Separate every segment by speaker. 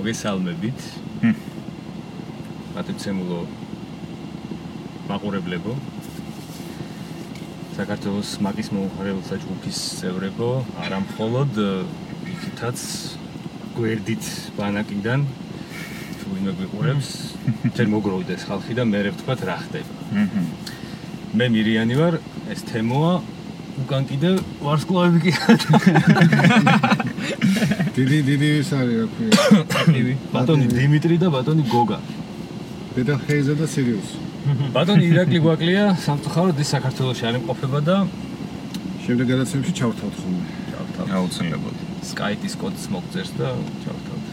Speaker 1: მოგესალმებით. მათემცემულო მაყურებლებო. საქართველოს მაგის მომხარეულთა ჯგუფის წევრებო, არა მხოლოდ იქითაც გვერდით ბანაკიდან თუ ვინმე გვიყურებს, თერ მოგროვდეს ხალხი და მე ვთქვათ რა ხდება. მე მირიანი ვარ, ეს თემოა უკან კიდე ვარსკვლავები კი
Speaker 2: დიდი დიდი ის არის რა ქვია.
Speaker 1: პატივი ბატონი დიმიტრი და ბატონი გოგა.
Speaker 2: პედა ხეიზა და სირიუსი
Speaker 1: ბატონი ირაკლი გვაკლია სამწუხაროდ ის საქართველოს არ იმყოფება და
Speaker 2: შემდეგ გადაცემებში ჩავთავთ ხოლმე.
Speaker 1: ჩავთავთ.
Speaker 3: აუცილებლად.
Speaker 1: სკაიპის კოდს მოგწერს და ჩავთავთ.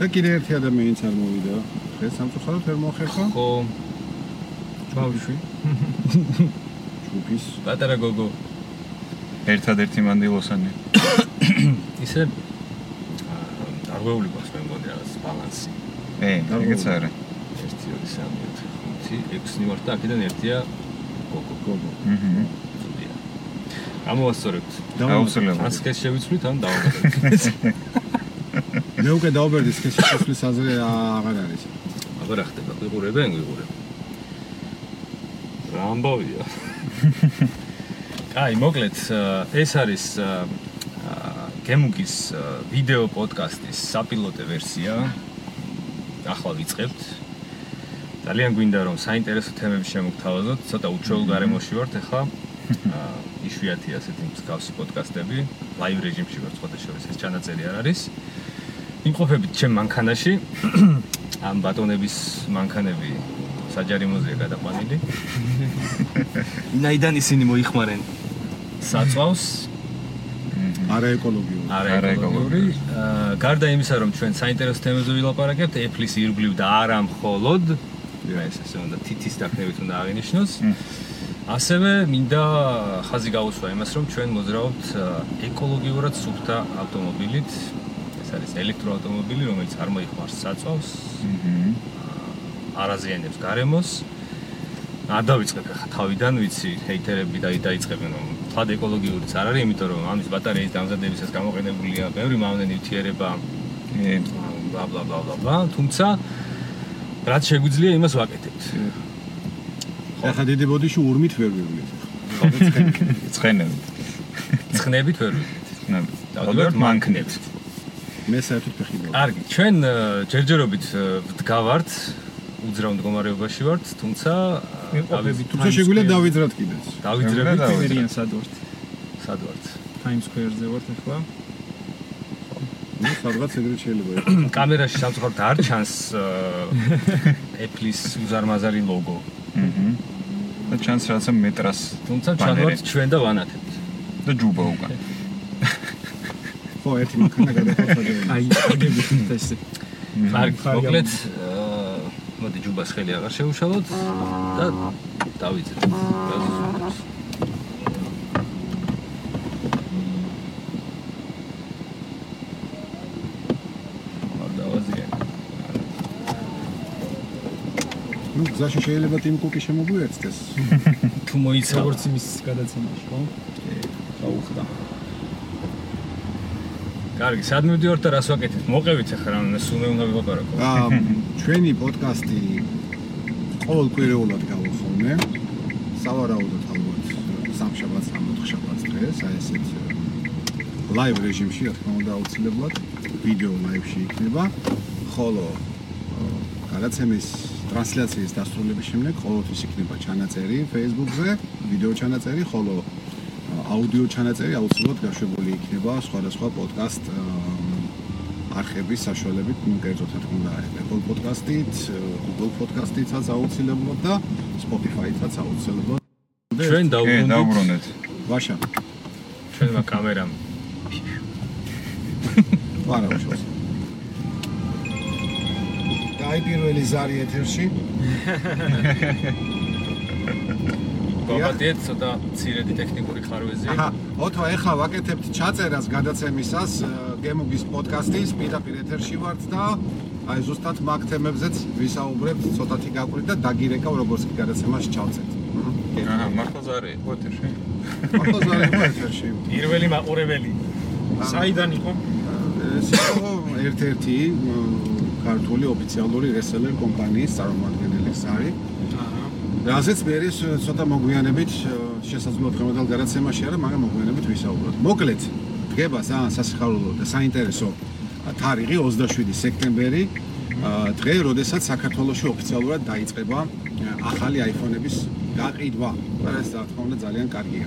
Speaker 2: და კიდე ერთი ადამიანიც არ მოვიდა ხე სამწუხაროდ ვერ მოხერხა
Speaker 1: ხო.
Speaker 2: ბავშვი ჯგუფის.
Speaker 1: პატარა გოგო.
Speaker 3: ერთადერთი მანდილოსანი
Speaker 1: ისე არღვეული გვაქვს მე მგონი რაღაც ბალანსი.
Speaker 3: ე ეგეც არა
Speaker 1: 1 2 3 4 5 6 ნიმართ და აქედან ერთია გოგო
Speaker 2: გოგო.
Speaker 3: აჰა
Speaker 1: ზუდია. ამოვასწორებთ
Speaker 3: აუცილებლად
Speaker 1: ან სკეჩ შევიცვლით ან დავაგდოთ
Speaker 2: მე უკვე დაუბერდი სქესი შეფლის აზრი აღარ არის.
Speaker 1: აბა რა ხდება ვიყურებენ ვიყურებ რა ამბავია? აი მოკლედ ეს არის გემუგის ვიდეო პოდკასტის საპილოტე ვერსია ახლა ვიწყებთ. ძალიან გვინდა რომ საინტერესო თემები შემოგთავაზოთ ცოტა უჩვეულ გარემოში ვართ ახლა. იშვიათი ასეთი მსგავსი პოდკასტები. ლაივ რეჟიმში ვარ სხვა შორის ეს ჩანაწერი არ არის. იმყოფებით ჩემ მანქანაში. ამ ბატონების მანქანები საჯარიმოზეა გადაყვანილი. ნაიდან ისინი მოიხმარენ. საწვავს
Speaker 2: არა ეკოლოგიური.
Speaker 1: არა ეკოლოგიური. აა გარდა იმისა, რომ ჩვენ საინტერესო თემებზე ვილაპარაკებთ, Apple-ის ირგვლივ და არა მხოლოდ ეს ესე უნდა თითის დაკნევით უნდა აღინიშნოს. ასევე მინდა ხაზი გაუსვა იმას, რომ ჩვენ მოძრაობთ ეკოლოგიურად სუფთა ავტომობილით. ეს არის ელექტროავტომობილი, რომელიც არ მოიხმარს საწვავს. აჰა. არაზიანებს გარემოს. არ დავიწყებ ახლა თავიდან, ვიცი, ჰეითერები და დაიწყებენ რომ თვად ეკოლოგიურიც არ არის, იმიტომ რომ ამის ბატარეის დამზადებისას გამოყენებულია ბევრი მავნე ნივთიერება. ბლა ბლა ბლა ბლა ბლა, თუმცა რაც შეგვიძლია იმას ვაკეთებთ.
Speaker 2: ახლა დიდი ბოდიში ურმით ვერ ვივლით.
Speaker 3: ცხენებით.
Speaker 1: ცხნებით ვერ ვივლით.
Speaker 3: ცხნებით.
Speaker 1: დავდივართ მანქნებს.
Speaker 2: მე საერთოდ ფეხი მოვიდა.
Speaker 1: კარგი, ჩვენ ჯერჯერობით ვდგავართ უძრავ მდგომარეობაში ვართ, თუმცა
Speaker 4: ვიყოფებით
Speaker 2: თუმცა შეგვიძლია დავიძრათ კიდეც.
Speaker 1: დავიძრებით
Speaker 4: ვერიან სად ვართ?
Speaker 1: სად ვართ?
Speaker 4: Times Square-ზე ვართ ახლა.
Speaker 2: ნუ სადღაც ეგრე შეიძლება იყოს.
Speaker 1: კამერაში სამწუხაროდ არ ჩანს Apple-ის უზარმაზარი ლოგო.
Speaker 3: აჰა. და ჩანს რაღაცა მეტრას.
Speaker 1: თუმცა ჩანვართ ჩვენ და ვანათებთ.
Speaker 3: და ჯუბა უკან.
Speaker 2: ხო, ერთი მანქანა გადახვეწა.
Speaker 4: აი, აგებით ესე.
Speaker 1: კარგი, მოკლედ მოდი ჯუბას ხელი აღარ შეუშალოთ და დავიძრეთ. გაზუსტებს.
Speaker 2: ნუ გზაში შეიძლება ტიმ კუკი შემოგვიერთდეს.
Speaker 1: თუ მოიცა
Speaker 4: როგორც იმის გადაცემაში, ხო?
Speaker 1: კარგი, სად მივდივართ და რას ვაკეთებთ? მოყევით ახლა რა სულ მე უნდა ვიყარაკო.
Speaker 2: აა ჩვენი პოდკასტი ყოველკვირეულად გავხოვნე. სავარაუდოდ ალბათ სამშაბათს ან მოთხშაბათს დღეს, აი ესეთ ლაივ რეჟიმში, რა თქმა უნდა, აუცილებლად ვიდეო ლაივში იქნება. ხოლო გადაცემის ტრანსლაციის დასრულების შემდეგ ყოველთვის იქნება ჩანაწერი Facebook-ზე, ვიდეო ჩანაწერი, ხოლო აუდიო ჩანაწერი აუცილებლად გაშვებული იქნება სხვადასხვა პოდკასტ არხების საშუალებით, კერძოდ რა თქმა უნდა, Apple Podcast-ით, Google Podcast-ითაც აუცილებლად და Spotify-ითაც აუცილებლად.
Speaker 1: ჩვენ
Speaker 3: დავუბრუნეთ.
Speaker 2: ვაშა.
Speaker 1: ჩვენმა კამერამ.
Speaker 2: არა, უშავს. დაი პირველი ზარი ეთერში.
Speaker 1: ბაბადიეთ ცოტა ცირედი ტექნიკური ხარვეზია.
Speaker 2: აჰა, ოთო ეხლა ვაკეთებთ ჩაწერას გადაცემისას გემუგის პოდკასტის პირდაპირ ეთერში ვართ და აი ზუსტად მაგ თემებზეც ვისაუბრებთ ცოტათი გაკვირით და დაგირეკავ როგორც კი გადაცემას ჩავწეთ.
Speaker 3: აჰა, მართლა ზარი, ეთერში.
Speaker 2: მართლა ზარი იყო ეთერში.
Speaker 1: პირველი მაყურებელი.
Speaker 4: საიდან იყო?
Speaker 2: ეს იყო ერთ-ერთი ქართული ოფიციალური რესელერ კომპანიის წარმომადგენელი არის. რაზეც მე ეს ცოტა მოგვიანებით შესაძლოა დღევანდელ გადაცემაში არა, მაგრამ მოგვიანებით ვისაუბროთ. მოკლედ, დგება ძალიან სასიხარულო და საინტერესო თარიღი 27 სექტემბერი, დღე, როდესაც საქართველოში ოფიციალურად დაიწყება ახალი iPhone-ების გაყიდვა. ეს რა თქმა უნდა ძალიან კარგია.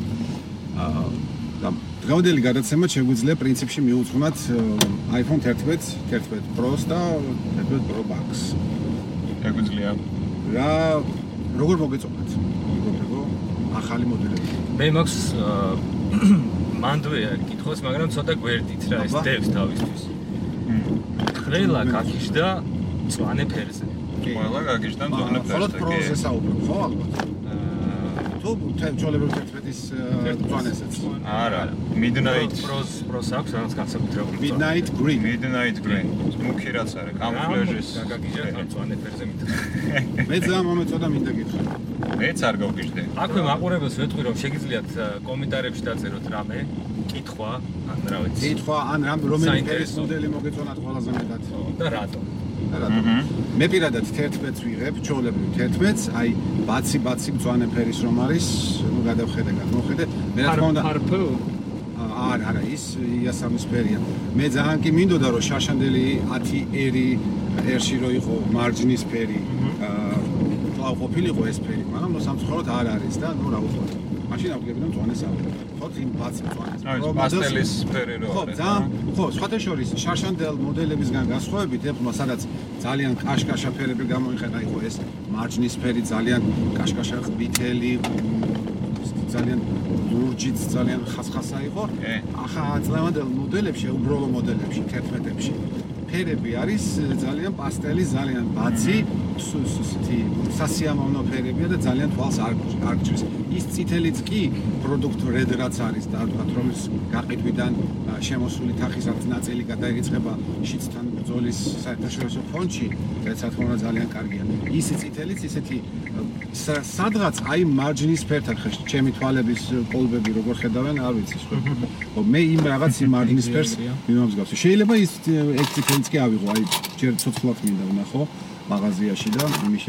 Speaker 2: და დღევანდელი გადაცემა შეგვიძლია პრინციპში მიუძღვნათ iPhone 11, 11 Pro-ს და 11 Pro Max.
Speaker 3: შეგვიძლია
Speaker 2: რა როგორ მოგეწონათ? მეგობრებო, ახალი მოდელები.
Speaker 1: მე მაქვს მანდვე არის კითხოს, მაგრამ ცოტა გვერდით რა ეს დევს თავისთვის. ყველა გაქიშდა მწვანე ფერზე.
Speaker 3: ყველა გაგიჟდა მძონე
Speaker 2: ხოლოდ Pro-ს
Speaker 3: ფერსტაკი
Speaker 2: ესაუბრებ, ხო ალბათ? თუ ჩვეულებრივ 11-ის წვანესაც.
Speaker 3: არა midnight
Speaker 1: პროს პროს აქვს რაღაც განსაკუთრებული.
Speaker 2: Midnight Green.
Speaker 3: midnight green მუქი რაც არის კამუფლაჟის
Speaker 1: გაგიჟდა მწვანე ფერზე მით.
Speaker 2: მე ძალიან მომეწონა მინდა გითხრა.
Speaker 3: მეც არ გავგიჟდე
Speaker 1: აქვე მაყურებელს ვეთქვი რომ შეგიძლიათ კომენტარებში დაწეროთ რამე, კითხვა, ან რა ვიცი.
Speaker 2: კითხვა ან რამ რომელი ფერის მოდელი მოგეწონათ ყველაზე მეტად?
Speaker 1: და რატო?
Speaker 2: და რატომ? მე პირადად 11-ს ვიღებ, ჩოლებრივ 11-ს, აი ბაცი-ბაცი მწვანე ფერის რომ არის, ნუ გადავხედე, გადმოხედე. მე რა თქმა უნდა
Speaker 4: ფარფო
Speaker 2: არა, არა, ის იასამის ფერია. მე ძალიან კი მინდოდა რომ შარშანდელი 10 ერი ერში რო იყო მარჯნის ფერი. აა უნდა ყოფილიყო ეს ფერი, მაგრამ ნუ სამწუხაროდ არ არის და ნუ რა ვთქვა. მაშინ ავგებინო მწვანეს ავიღებ. ხო, იმ ბაც მწვანეს.
Speaker 3: რა
Speaker 2: ვიცი,
Speaker 3: პასტელის ფერი რო არის.
Speaker 2: ხო, ძალიან ხო, სხვათა შორის შარშანდელ მოდელებისგან განსხვავებით, ეხლა სადაც ძალიან კაშკაშა ფერები გამოიყენა, იყო ეს მარჯნის ფერი ძალიან კაშკაშა ყვითელი ძალიან ლურჯიც ძალიან ხასხასა იყო. ახლა აწლევანდელ მოდელებში, უბრალო მოდელებში, 11-ებში ფერები არის ძალიან პასტელი, ძალიან ბაცი, სუ- სუ- ისეთი სასიამოვნო ფერებია და ძალიან თვალს არ გჭირს. ის წითელიც კი პროდუქტ რედ რაც არის და თქვა რომ ის გაყიდვიდან შემოსული თახის არც ნაწილი გადაირიცხება შიცთან ბრძოლის საერთაშორისო ფონდში, რაც რა თქმა უნდა ძალიან კარგია. ის წითელიც ისეთი სადღაც აი მარჯნის ფერთან ხე ჩემი თვალების კოლბები როგორ ხედავენ, არ ვიცი ხო, მე იმ რაღაც იმ მარჯნის ფერს მიმამსგავსე. შეიძლება ის ეგ წითელიც კი ავიღო, აი ჯერ ცოცხლად მინდა ვნახო მაღაზიაში და იმის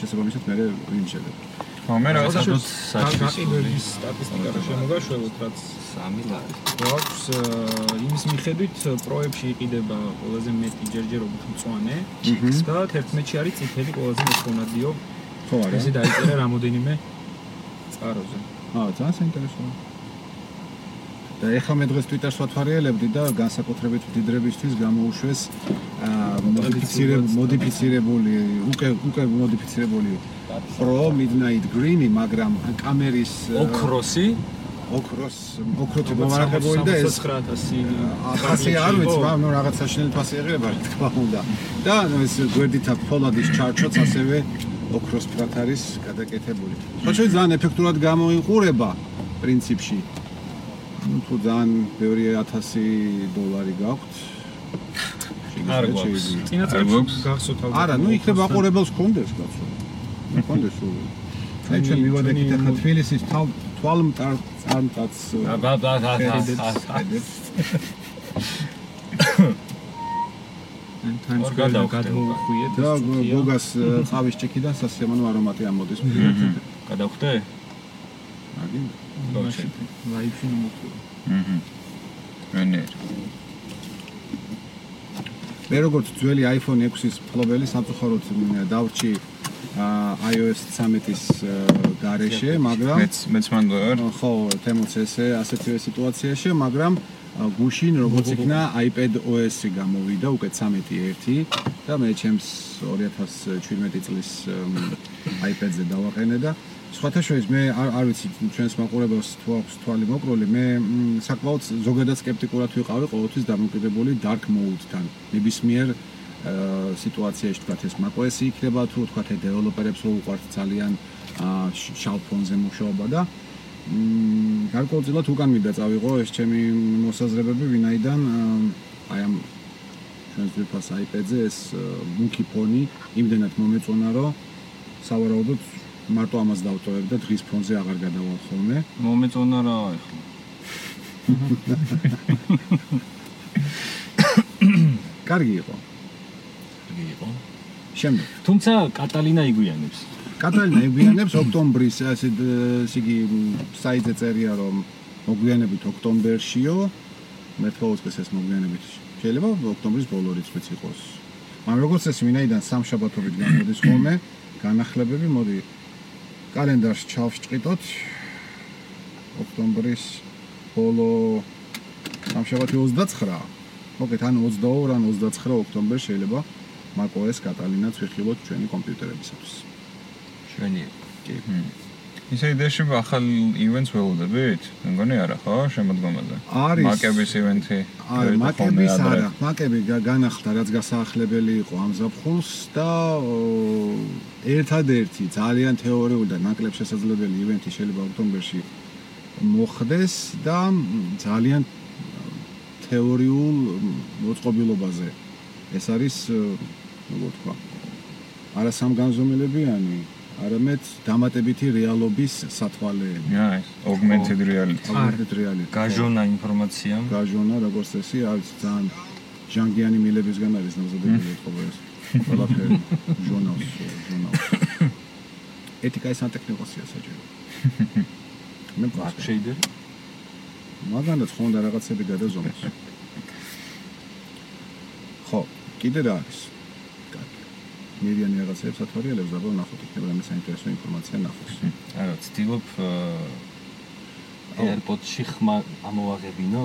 Speaker 2: შესაბამისად მე ვიმშელებ.
Speaker 3: ხო მე რაღაცა
Speaker 1: საჭირო
Speaker 4: გაყიდვების სტატისტიკა რა შემოგაშვებოთ რაც
Speaker 1: სამი ლარი.
Speaker 4: გვაქვს იმის მიხედვით პროებში იყიდება ყველაზე მეტი ჯერჯერობით მწვანე და 11-ში არის წითელი ყველაზე მოთხოვნადიო
Speaker 2: ხო არა?
Speaker 4: ესე დაიწერა რამოდენიმე წყაროზე
Speaker 2: აა, ძალიან საინტერესოა. და ეხლა მე დღეს Twitter-ს ვათვალიერებდი და განსაკუთრებით მდიდრებისთვის გამოუშვეს მოდიფიცირებული მოდიფიცირებული უკვე უკვე მოდიფიცირებული Pro Midnight Green-ი, მაგრამ კამერის
Speaker 1: ოქროსი
Speaker 2: ოქროს ოქროთი მომარაგებული და ეს
Speaker 4: 99000
Speaker 2: ახასი არ ვიცი, მაგრამ ნუ რაღაც საშინელი ფასი ეღება, რა თქმა უნდა. და ეს გვერდითა ფოლადის ჩარჩოც ასევე ოქროს ფრათ არის გადაკეთებული. ხო შეიძლება ძალიან ეფექტურად გამოიყურება პრინციპში. ნუ თუ ძალიან ბევრი 1000 დოლარი გაქვთ.
Speaker 1: არ გვაქვს.
Speaker 4: წინა
Speaker 3: არ
Speaker 4: წელს
Speaker 3: გვაქვს?
Speaker 4: გახსოვთ ალბათ
Speaker 2: არა, ნუ იქნებ აყურებელს კონდეს კაცო. კონდეს სულ. აი ჩვენ მივადექით ახლა თბილისის თვალ თვალმტარ წარმტაც
Speaker 1: აბა აბა
Speaker 4: ან Times
Speaker 1: ორ
Speaker 4: Square-დან
Speaker 1: გადავხდე.
Speaker 4: გადმოუხვიეთ
Speaker 2: და გოგას ყავის ჭიქიდან სასიამოვნო არომატი ამოდის.
Speaker 1: გადავხდე?
Speaker 2: აგინდა
Speaker 4: ბავშვი ლაიფში მომწულა
Speaker 3: აჰა ვენერ
Speaker 2: მე როგორც ძველი iPhone 6-ის მფლობელი სამწუხაროდ დავრჩი iOS 13-ის გარეშე, მაგრამ
Speaker 3: მეც მეც მანდო ვარ.
Speaker 2: ხო, თემოც ესე ასეთივე სიტუაციაში, მაგრამ გუშინ როგორც იქნა iPad OS-ი გამოვიდა უკვე 13.1 და მე ჩემს 2017 წლის iPad-ზე დავაყენე და სხვათა შორის მე არ არ ვიცი ჩვენს მაყურებელს თუ აქვს თვალი მოკროლი მე საკმაოდ ზოგადად სკეპტიკურად ვიყავი ყოველთვის დამოკიდებული dark mode-თან. ნებისმიერ სიტუაციაში თქვათ ეს macOS იქნება თუ თქვათ ეს დეველოპერებს რო უყვართ ძალიან შავ ფონზე მუშაობა და მ, გარკვეულწილად უკან მინდა წავიღო ეს ჩემი მოსაზრებები ვინაიდან აი ამ ჩვენს ძვირფას iPad-ზე ეს მუქი ფონი იმდენად მომეწონა რომ სავარაუდოდ მარტო ამას დავტოვებ და დღის ფონზე აღარ გადავალ ხოლმე.
Speaker 3: მომეწონა რა ეხლა
Speaker 2: კარგი იყო.
Speaker 1: იგი იყო.
Speaker 2: შემდეგ
Speaker 1: თუმცა კატალინა იგვიანებს.
Speaker 2: კატალინა ებიანებს ოქტომბრის ასე ესე იგი საიტზე წერია რომ მოგვიანებით ოქტომბერშიო მეთქოლსკეს ეს მოგვიანებით შეიძლება ოქტომბრის ბოლო რიცხვიც იყოს მაგრამ როგორც ეს ვინაიდან სამშაბათობით გამოდის ხოლმე განახლებები მოდი კალენდარში ჩავშჭიტოთ ოქტომბრის ბოლო სამშაბათი 29 მოკეთ ან 22 ან 29 ოქტომბერს შეიძლება macOS კატალინაც ვიხილოთ ჩვენი კომპიუტერებისათვის.
Speaker 1: შვენი.
Speaker 2: კი
Speaker 3: ისე იდეაში ახალ ივენტს ველოდებით? მეგონი არა ხო შემოდგომაზე?
Speaker 2: არის.
Speaker 3: მაკების ივენთი.
Speaker 2: არა, მაკების არა, მაკები გა- განახლდა, რაც გასაახლებელი იყო ამ ზაფხულს და ერთადერთი ძალიან თეორიული და ნაკლებ შესაძლებელი ივენთი შეიძლება ოქტომბერში მოხდეს და ძალიან თეორიულ მოწყობილობაზე. ეს არის როგორ თქვა? არა სამგანზომილებიანი, არამედ დამატებითი რეალობის სათვალეები.
Speaker 3: აი, augmented reality.
Speaker 2: აგვერდეთ რეალიტეტი.
Speaker 1: გაჟონა ინფორმაცია.
Speaker 2: გაჟონა როგორც წესი არის ძალიან ჟანგიანი მილებისგან არის ნაზადებული ეთქობა ეს ყველაფერი ჟურნალს ჟურნალს ეთიკა ის სანტექნიკოსია საჭირო მე პრაქტიკა
Speaker 1: შეიძლება
Speaker 2: მაგანაც ხონდა რაღაცები გადაზომოს ხო კიდე რა არის მერიანი რაღაცებს ათვალიერებს და ნახოთ იქნება რამე საინტერესო ინფორმაცია ნახოს
Speaker 1: არა ვცდილობ AirPods-ში ხმა ამოვაღებინო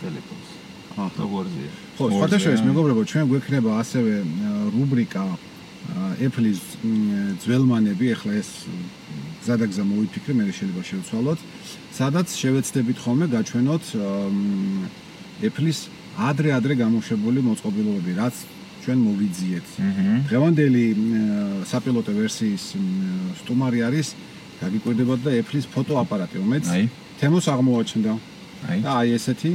Speaker 1: ტელეფონს.
Speaker 2: აჰა.
Speaker 1: როგორზეა?
Speaker 2: ხო, სხვათა შორის მეგობრებო, ჩვენ გვექნება ასევე რუბრიკა Apple-ის ძველმანები, ახლა ეს გზადაგზა მოვიფიქრე, მე შეიძლება შევცვალოთ, სადაც შევეცდებით ხოლმე გაჩვენოთ Apple-ის ადრე-ადრე გამოშვებული მოწყობილობები, რაც ჩვენ მოვიძიეთ. დღევანდელი საპილოტო ვერსიის სტუმარი არის გაგიკვირდებათ და Apple-ის ფოტოაპარატი, რომელიც თემოს აღმოაჩნდა.
Speaker 3: აი.
Speaker 2: და აი ესეთი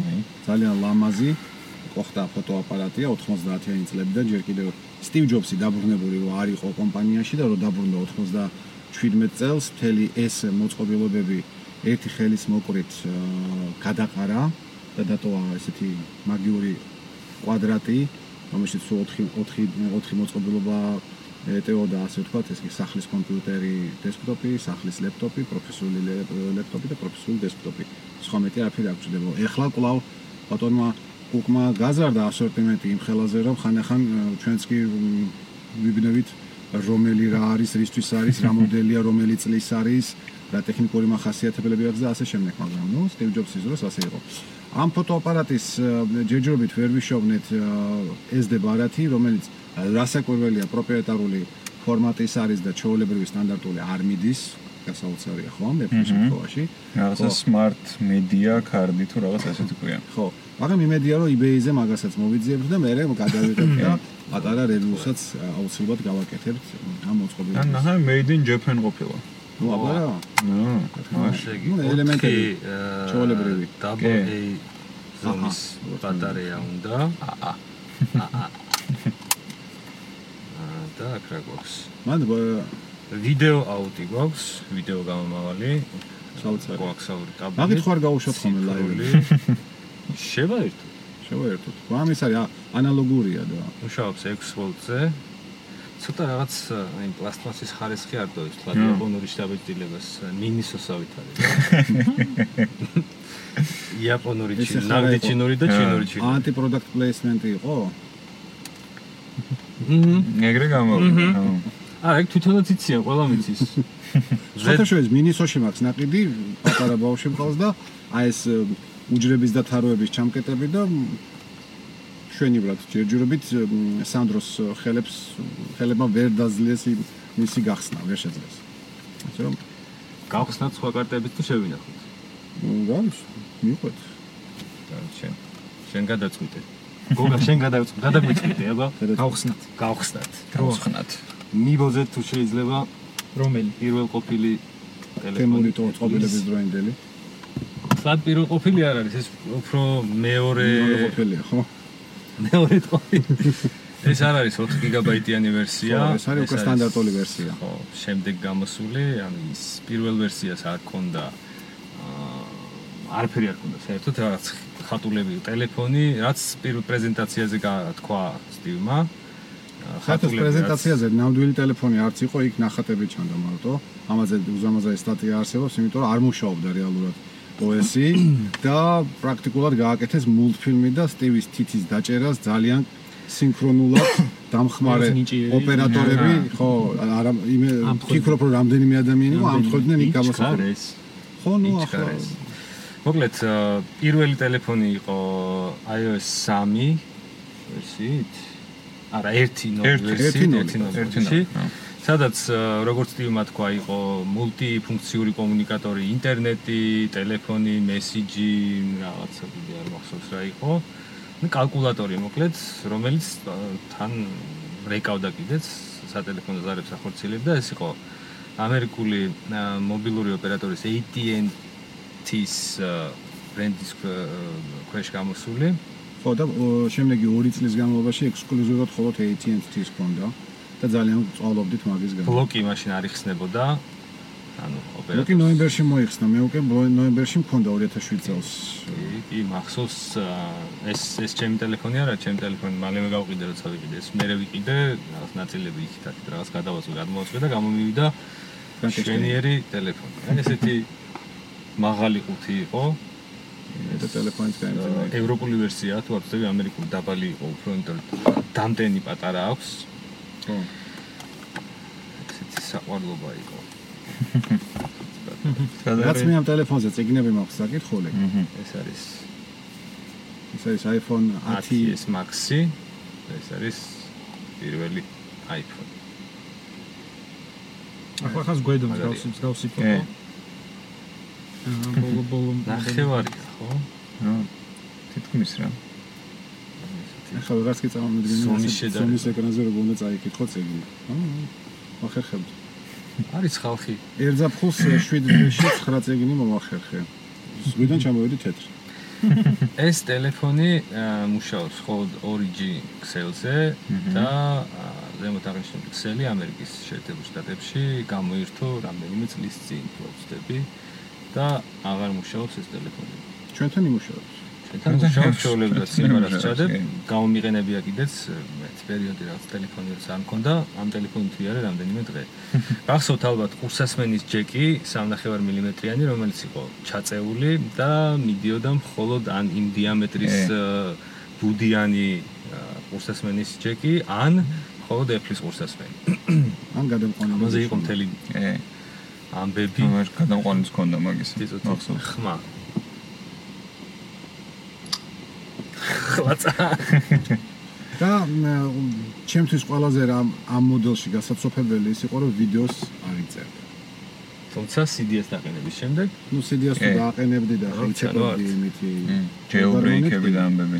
Speaker 2: ძალიან ლამაზი ყოხტა ფოტოაპარატია 90-იანი წლებიდან ჯერ კიდევ სტივ ჯობსი დაბრუნებული რო არ იყო კომპანიაში და რო დაბრუნდა 97 წელს მთელი ეს მოწყობილობები ერთი ხელის მოკრით გადაყარა და დატოვა ესეთი მაგიური კვადრატი რომელშიც 4 4 4 მოწყობილობა ეტეოდა ასე ვთქვათ ეს კი სახლის კომპიუტერი დესკტოპი, სახლის ლეპტოპი, პროფესიული ლე- ლეპტოპი და პროფესიული დესკტოპი. სხვა მეტი არაფერი არ გჭირდება. ეხლა კვლავ ბატონმა კუკმა გაზარდა ასორტიმენტი იმ ხელაზე რომ ხანახან ა, ჩვენც კი ვიბნევით რომელი რა არის, რისთვის არის, რა მოდელია, რომელი წლის არის, რა ტექნიკური მახასიათებლები აქვს და ასე შემდეგ, მაგრამ ნუ სტივ ჯობსის დროს ასე იყო. ამ ფოტოაპარატის ჯერჯერობით ვერ ვიშოვნეთ SD ბარათი, რომელიც რასაკვირველია პროპრიეტარული ფორმატის არის და ჩაოლებრივი სტანდარტული არ მიდის, გასაოცარია ხო ამ შემთხვევაში.
Speaker 3: რაღაცა smart media card-ი თუ რაღაც ასეთი ქვია.
Speaker 2: ხო, მაგრამ იმედია რომ eBay-ზე მაგასაც მოვიძიებთ და მე გადავიღებ და პატარა რევიუსაც ა, აუცილებლად გავაკეთებთ ამ
Speaker 3: ან
Speaker 2: მოწყობილებას.
Speaker 3: ნახე made in Japan ყოფილა.
Speaker 2: ნუ აბა რა.
Speaker 3: ნუ,
Speaker 2: ელემენტები,
Speaker 3: კი.
Speaker 1: A ზომის
Speaker 2: აჰა.
Speaker 1: ბატარეა უნდა.
Speaker 3: აა.
Speaker 1: აა, და აქ რა გვაქვს?
Speaker 2: მან
Speaker 1: ვიდეო აუტი გვაქვს, ვიდეო გამომავალი.
Speaker 2: საოცარი.
Speaker 1: გვაქვს აური კაბელი.
Speaker 2: მაგით ხარ გაუშვათ ხოლმე live-ში.
Speaker 1: შევა ერთო.
Speaker 2: შევაერთოთ. მაგრამ ის არის ანალოგურია და
Speaker 1: მუშაობს 6 ვოლტზე. ცოტა რაღაც აი პლასტმასის ხარისხი არ დოის, თლა
Speaker 3: მმ.
Speaker 1: იაპონური შტაბეჭდილებას მინისოსავით არის. იაპონური ჩინური,
Speaker 2: იყო.
Speaker 1: ჩინური და
Speaker 3: აა,
Speaker 1: ჩინური ჩინური.
Speaker 2: ანტი-პროდუქტ პლეისმენტი იყო?
Speaker 1: მმ.
Speaker 3: ეგრე გამოვიდა.
Speaker 1: არა, ეგ თვითონაც იციან, ყველა მიცის.
Speaker 2: შორის მინისოში მაქვს ნაყიდი, პატარა ბავშვი მყავს და აი ეს უჯრების და თაროების ჩამკეტები და მ, შვენივრად ჯერჯერობით სანდროს ხელებს ხელებმა ვერ დაძლეს იმ- მისი გახსნა, ვერ შეძლეს. ასე რომ
Speaker 1: გავხსნათ სხვა კარტებით თუ შევინახოთ.
Speaker 2: მ, გავის მიყვეთ.
Speaker 1: შენ შენ გადაწყვიტე. გოგა შენ გადაწყვიტე, გადაგვიწყვიტე, აბა.
Speaker 4: გავხსნათ
Speaker 1: გავხსნათ.
Speaker 3: გავხსნათ.
Speaker 1: მიბოძეთ თუ შეიძლება
Speaker 4: რომელი
Speaker 1: პირველ ყოფილი ტელეფონი.
Speaker 2: ტოწყობილების დროინდელი.
Speaker 1: სად პირველ ყოფილი არ არის, ეს უფრო მეორე
Speaker 2: მეორე ყოფილია, ხო?
Speaker 1: მეორე ყოფილი. ეს არ არის 4 გიგაბაიტიანი ვერსია.
Speaker 2: ეს არის უკვე სტანდარტული ვერსია.
Speaker 1: ხო, შემდეგ გამოსული, ანუ ის პირველ ვერსიას არ ქონდა აა არაფერი არ ქონდა საერთოდ რაღაც ხატულები, ტელეფონი, რაც პირველ პრეზენტაციაზე გათქვა სტივმა.
Speaker 2: ხატოს პრეზენტაციაზე ნამდვილი ტელეფონი არც იყო, იქ ნახატები ჩანდა მარტო. ამაზე უზამაზარი სტატია არსებობს, იმიტომ რომ არ მუშაობდა რეალურად OS-ი და პრაქტიკულად გააკეთეს მულტფილმი და სტივის თითის დაჭერას ძალიან სინქრონულად დამხმარე ოპერატორები, ხო, არა იმე ფიქრობ რომ რამდენიმე ადამიანი იყო, ამთხოვდნენ იქ
Speaker 1: გამოსახულებს.
Speaker 2: ხო, ნუ ახლა
Speaker 1: მოკლედ პირველი ტელეფონი იყო iOS 3 ვერსიით. არა, 1 ნოლ
Speaker 3: ერთი,
Speaker 1: ვერსიით,
Speaker 2: ერთი ნოლი,
Speaker 1: 1 ნოლ
Speaker 3: ერთი
Speaker 1: ვერსიით. სადაც როგორც ტივმა თქვა, იყო მულტიფუნქციური კომუნიკატორი, ინტერნეტი, ტელეფონი, მესიჯი, რაღაცა კიდე არ მახსოვს რა იყო. ну კალკულატორი მოკლედ, რომელიც თან რეკავდა კიდეც სატელეფონო ზარებს ახორციელებდა, ეს იყო ამერიკული მობილური ოპერატორის AT&T-ს აა, ბრენდის ქვეშ გამოსული.
Speaker 2: ხო და შემდეგი 2 წლის განმავლობაში ექსკლუზიურად მხოლოდ AT&T-ს ჰქონდა და ძალიან წვალობდით მაგის გამო.
Speaker 1: ბლოკი მაშინ არ იხსნებოდა. ანუ ოპერატორი
Speaker 2: ნოემბერში მოიხსნა, მე უკვე ნოემბერში მქონდა 2007 წელს.
Speaker 1: კი, მახსოვს აა, ეს ეს ჩემი ტელეფონი არა, ჩემი ტელეფონი მალევე გავყიდე, როცა ვიყიდე. ეს მე ვიყიდე, რაღაც ნაწილები იქით აქ რაღაც გადავაწვე, გადმოვაწვე და გამომივიდა შვენიერი ტელეფონი. ან ესეთი მაღალი ყუთი იყო.
Speaker 2: და ტელეფონის გაემძნა.
Speaker 1: ევროპული ვერსია თუ არ ვწდები, ამერიკული დაბალი იყო უფრო, იმიტომ დამტენი პატარა აქვს.
Speaker 2: ხო.
Speaker 1: ესეთი საყვარლობა იყო.
Speaker 2: რაც მე ამ ტელეფონზე წიგნები მაქვს საკითხული.
Speaker 1: ეს არის
Speaker 2: ეს არის iPhone 10
Speaker 1: 10s Max-ი. ეს არის პირველი iPhone.
Speaker 4: ახლა ხას გვედობს
Speaker 1: მაგარია.
Speaker 4: გავსი გავსი
Speaker 3: კი.
Speaker 4: ფოტო. აა ბოლო ბოლო
Speaker 1: ნახევარია, ხო?
Speaker 3: რა თითქმის რა
Speaker 2: ახლა ვიღაც კი წამომიდგენია
Speaker 1: ზომის შედარება.
Speaker 2: ზომის ეკრანზე როგორ უნდა წაიკითხო წიგნი. აა ახერხებთ.
Speaker 1: არის ხალხი.
Speaker 2: ერთზაფხულს 7 დღეში 9 წიგნი მომახერხე. ზღვიდან ჩამოვედი თეთრი.
Speaker 1: ეს ტელეფონი მუშაობს მხოლოდ 2G ქსელზე და ზემოთ აღნიშნული ქსელი ამერიკის შეერთებულ შტატებში გამოირთო რამდენიმე წლის წინ, ვცდები და აღარ მუშაობს ეს ტელეფონი.
Speaker 2: ჩვენთან იმუშავებს.
Speaker 1: მუშაობს შეულებრივად სიმღერას ჩადებ, გამომიყენებია კიდეც მეც პერიოდი რაღაც ტელეფონი რაც არ მქონდა, ამ ტელეფონით ვიარე რამდენიმე დღე. გახსოვთ ალბათ ყურსასმენის ჯეკი 3.5 მმ-იანი, რომელიც იყო ჩაწეული და მიდიოდა მხოლოდ ან იმ დიამეტრის აა, ბუდიანი ყურსასმენის ჯეკი, ან მხოლოდ Apple-ის ყურსასმენი.
Speaker 2: ან გადამყვანილი.
Speaker 1: ამაზე იყო მთელი ამბები.
Speaker 3: ამერ გადამყვანიც ქონდა მაგის მახსოვს
Speaker 1: ხმა. ხლაცა.
Speaker 2: და ჩემთვის ყველაზე რა ამ მოდელში გასაცოფებელი ის იყო რომ ვიდეოს არ იწერდა.
Speaker 1: თუმცა CD-ს დაყენების შემდეგ
Speaker 2: ნუ CD-ს თუ დააყენებდი და
Speaker 1: ანუ
Speaker 2: იმითი
Speaker 3: ჯეილბრეიკები და ამბები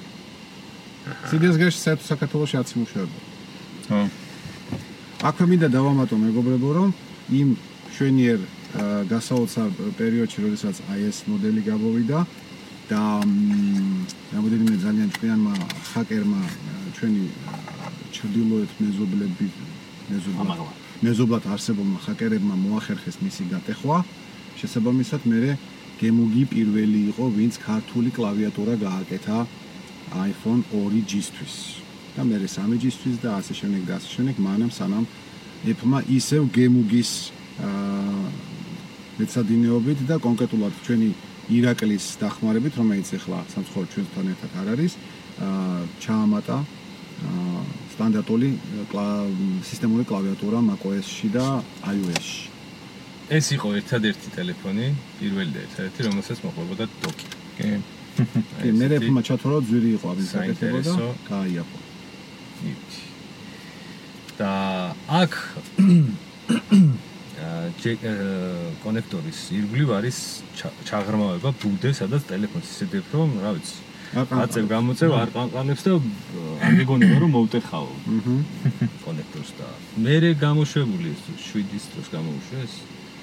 Speaker 2: CD-ს გაში საერთოდ საქართველოს არც იმუშავება.
Speaker 3: ხო
Speaker 2: აქვე მინდა დავამატო მეგობრებო რომ იმ შვენიერ გასაოცარ პერიოდში როდესაც iOS მოდელი გამოვიდა და რამოდენიმე ძალიან ჭკვიანმა ჰაკერმა ჩვენი ჩრდილოეთ მეზობლები მეზობლად მეზობლად არსებულმა ჰაკერებმა მოახერხეს მისი გატეხვა. შესაბამისად მე გემუგი პირველი იყო ვინც ქართული კლავიატურა გააკეთა iPhone 2G-სთვის და მე 3G-სთვის და ასე შემდეგ და ასე შემდეგ მანამ სანამ Apple-მა ისევ გემუგის აა მეცადინეობით და კონკრეტულად ჩვენი ირაკლის დახმარებით რომელიც ახლა სამცხარო ჩვენთან ერთად არ არის აა ჩაამატა აა სტანდარტული კლა- სისტემური კლავიატურა macOS-ში და iOS-ში.
Speaker 1: ეს იყო ერთადერთი ტელეფონი, პირველი და ერთადერთი, რომელსაც მოყვებოდა დოკი.
Speaker 3: კი
Speaker 2: კი, მე რეფმა ჩათვალა ძვირი იყო ამის საკეთება და
Speaker 1: საინტერესო.
Speaker 2: გაიაფო.
Speaker 1: იცი. და აქ კონექტორის ირგვლივ არის ჩა- ჩაღრმავება ბუდე, სადაც ტელეფონს ისედებ რომ, რა ვიცი, აწევ გამოწევ არ ყანყალებს და არ მეგონება რომ მოუტეხავ
Speaker 2: აჰა.
Speaker 1: კონექტორს და მე გამოშვებული ეს 7-ის დროს გამოუშვეს.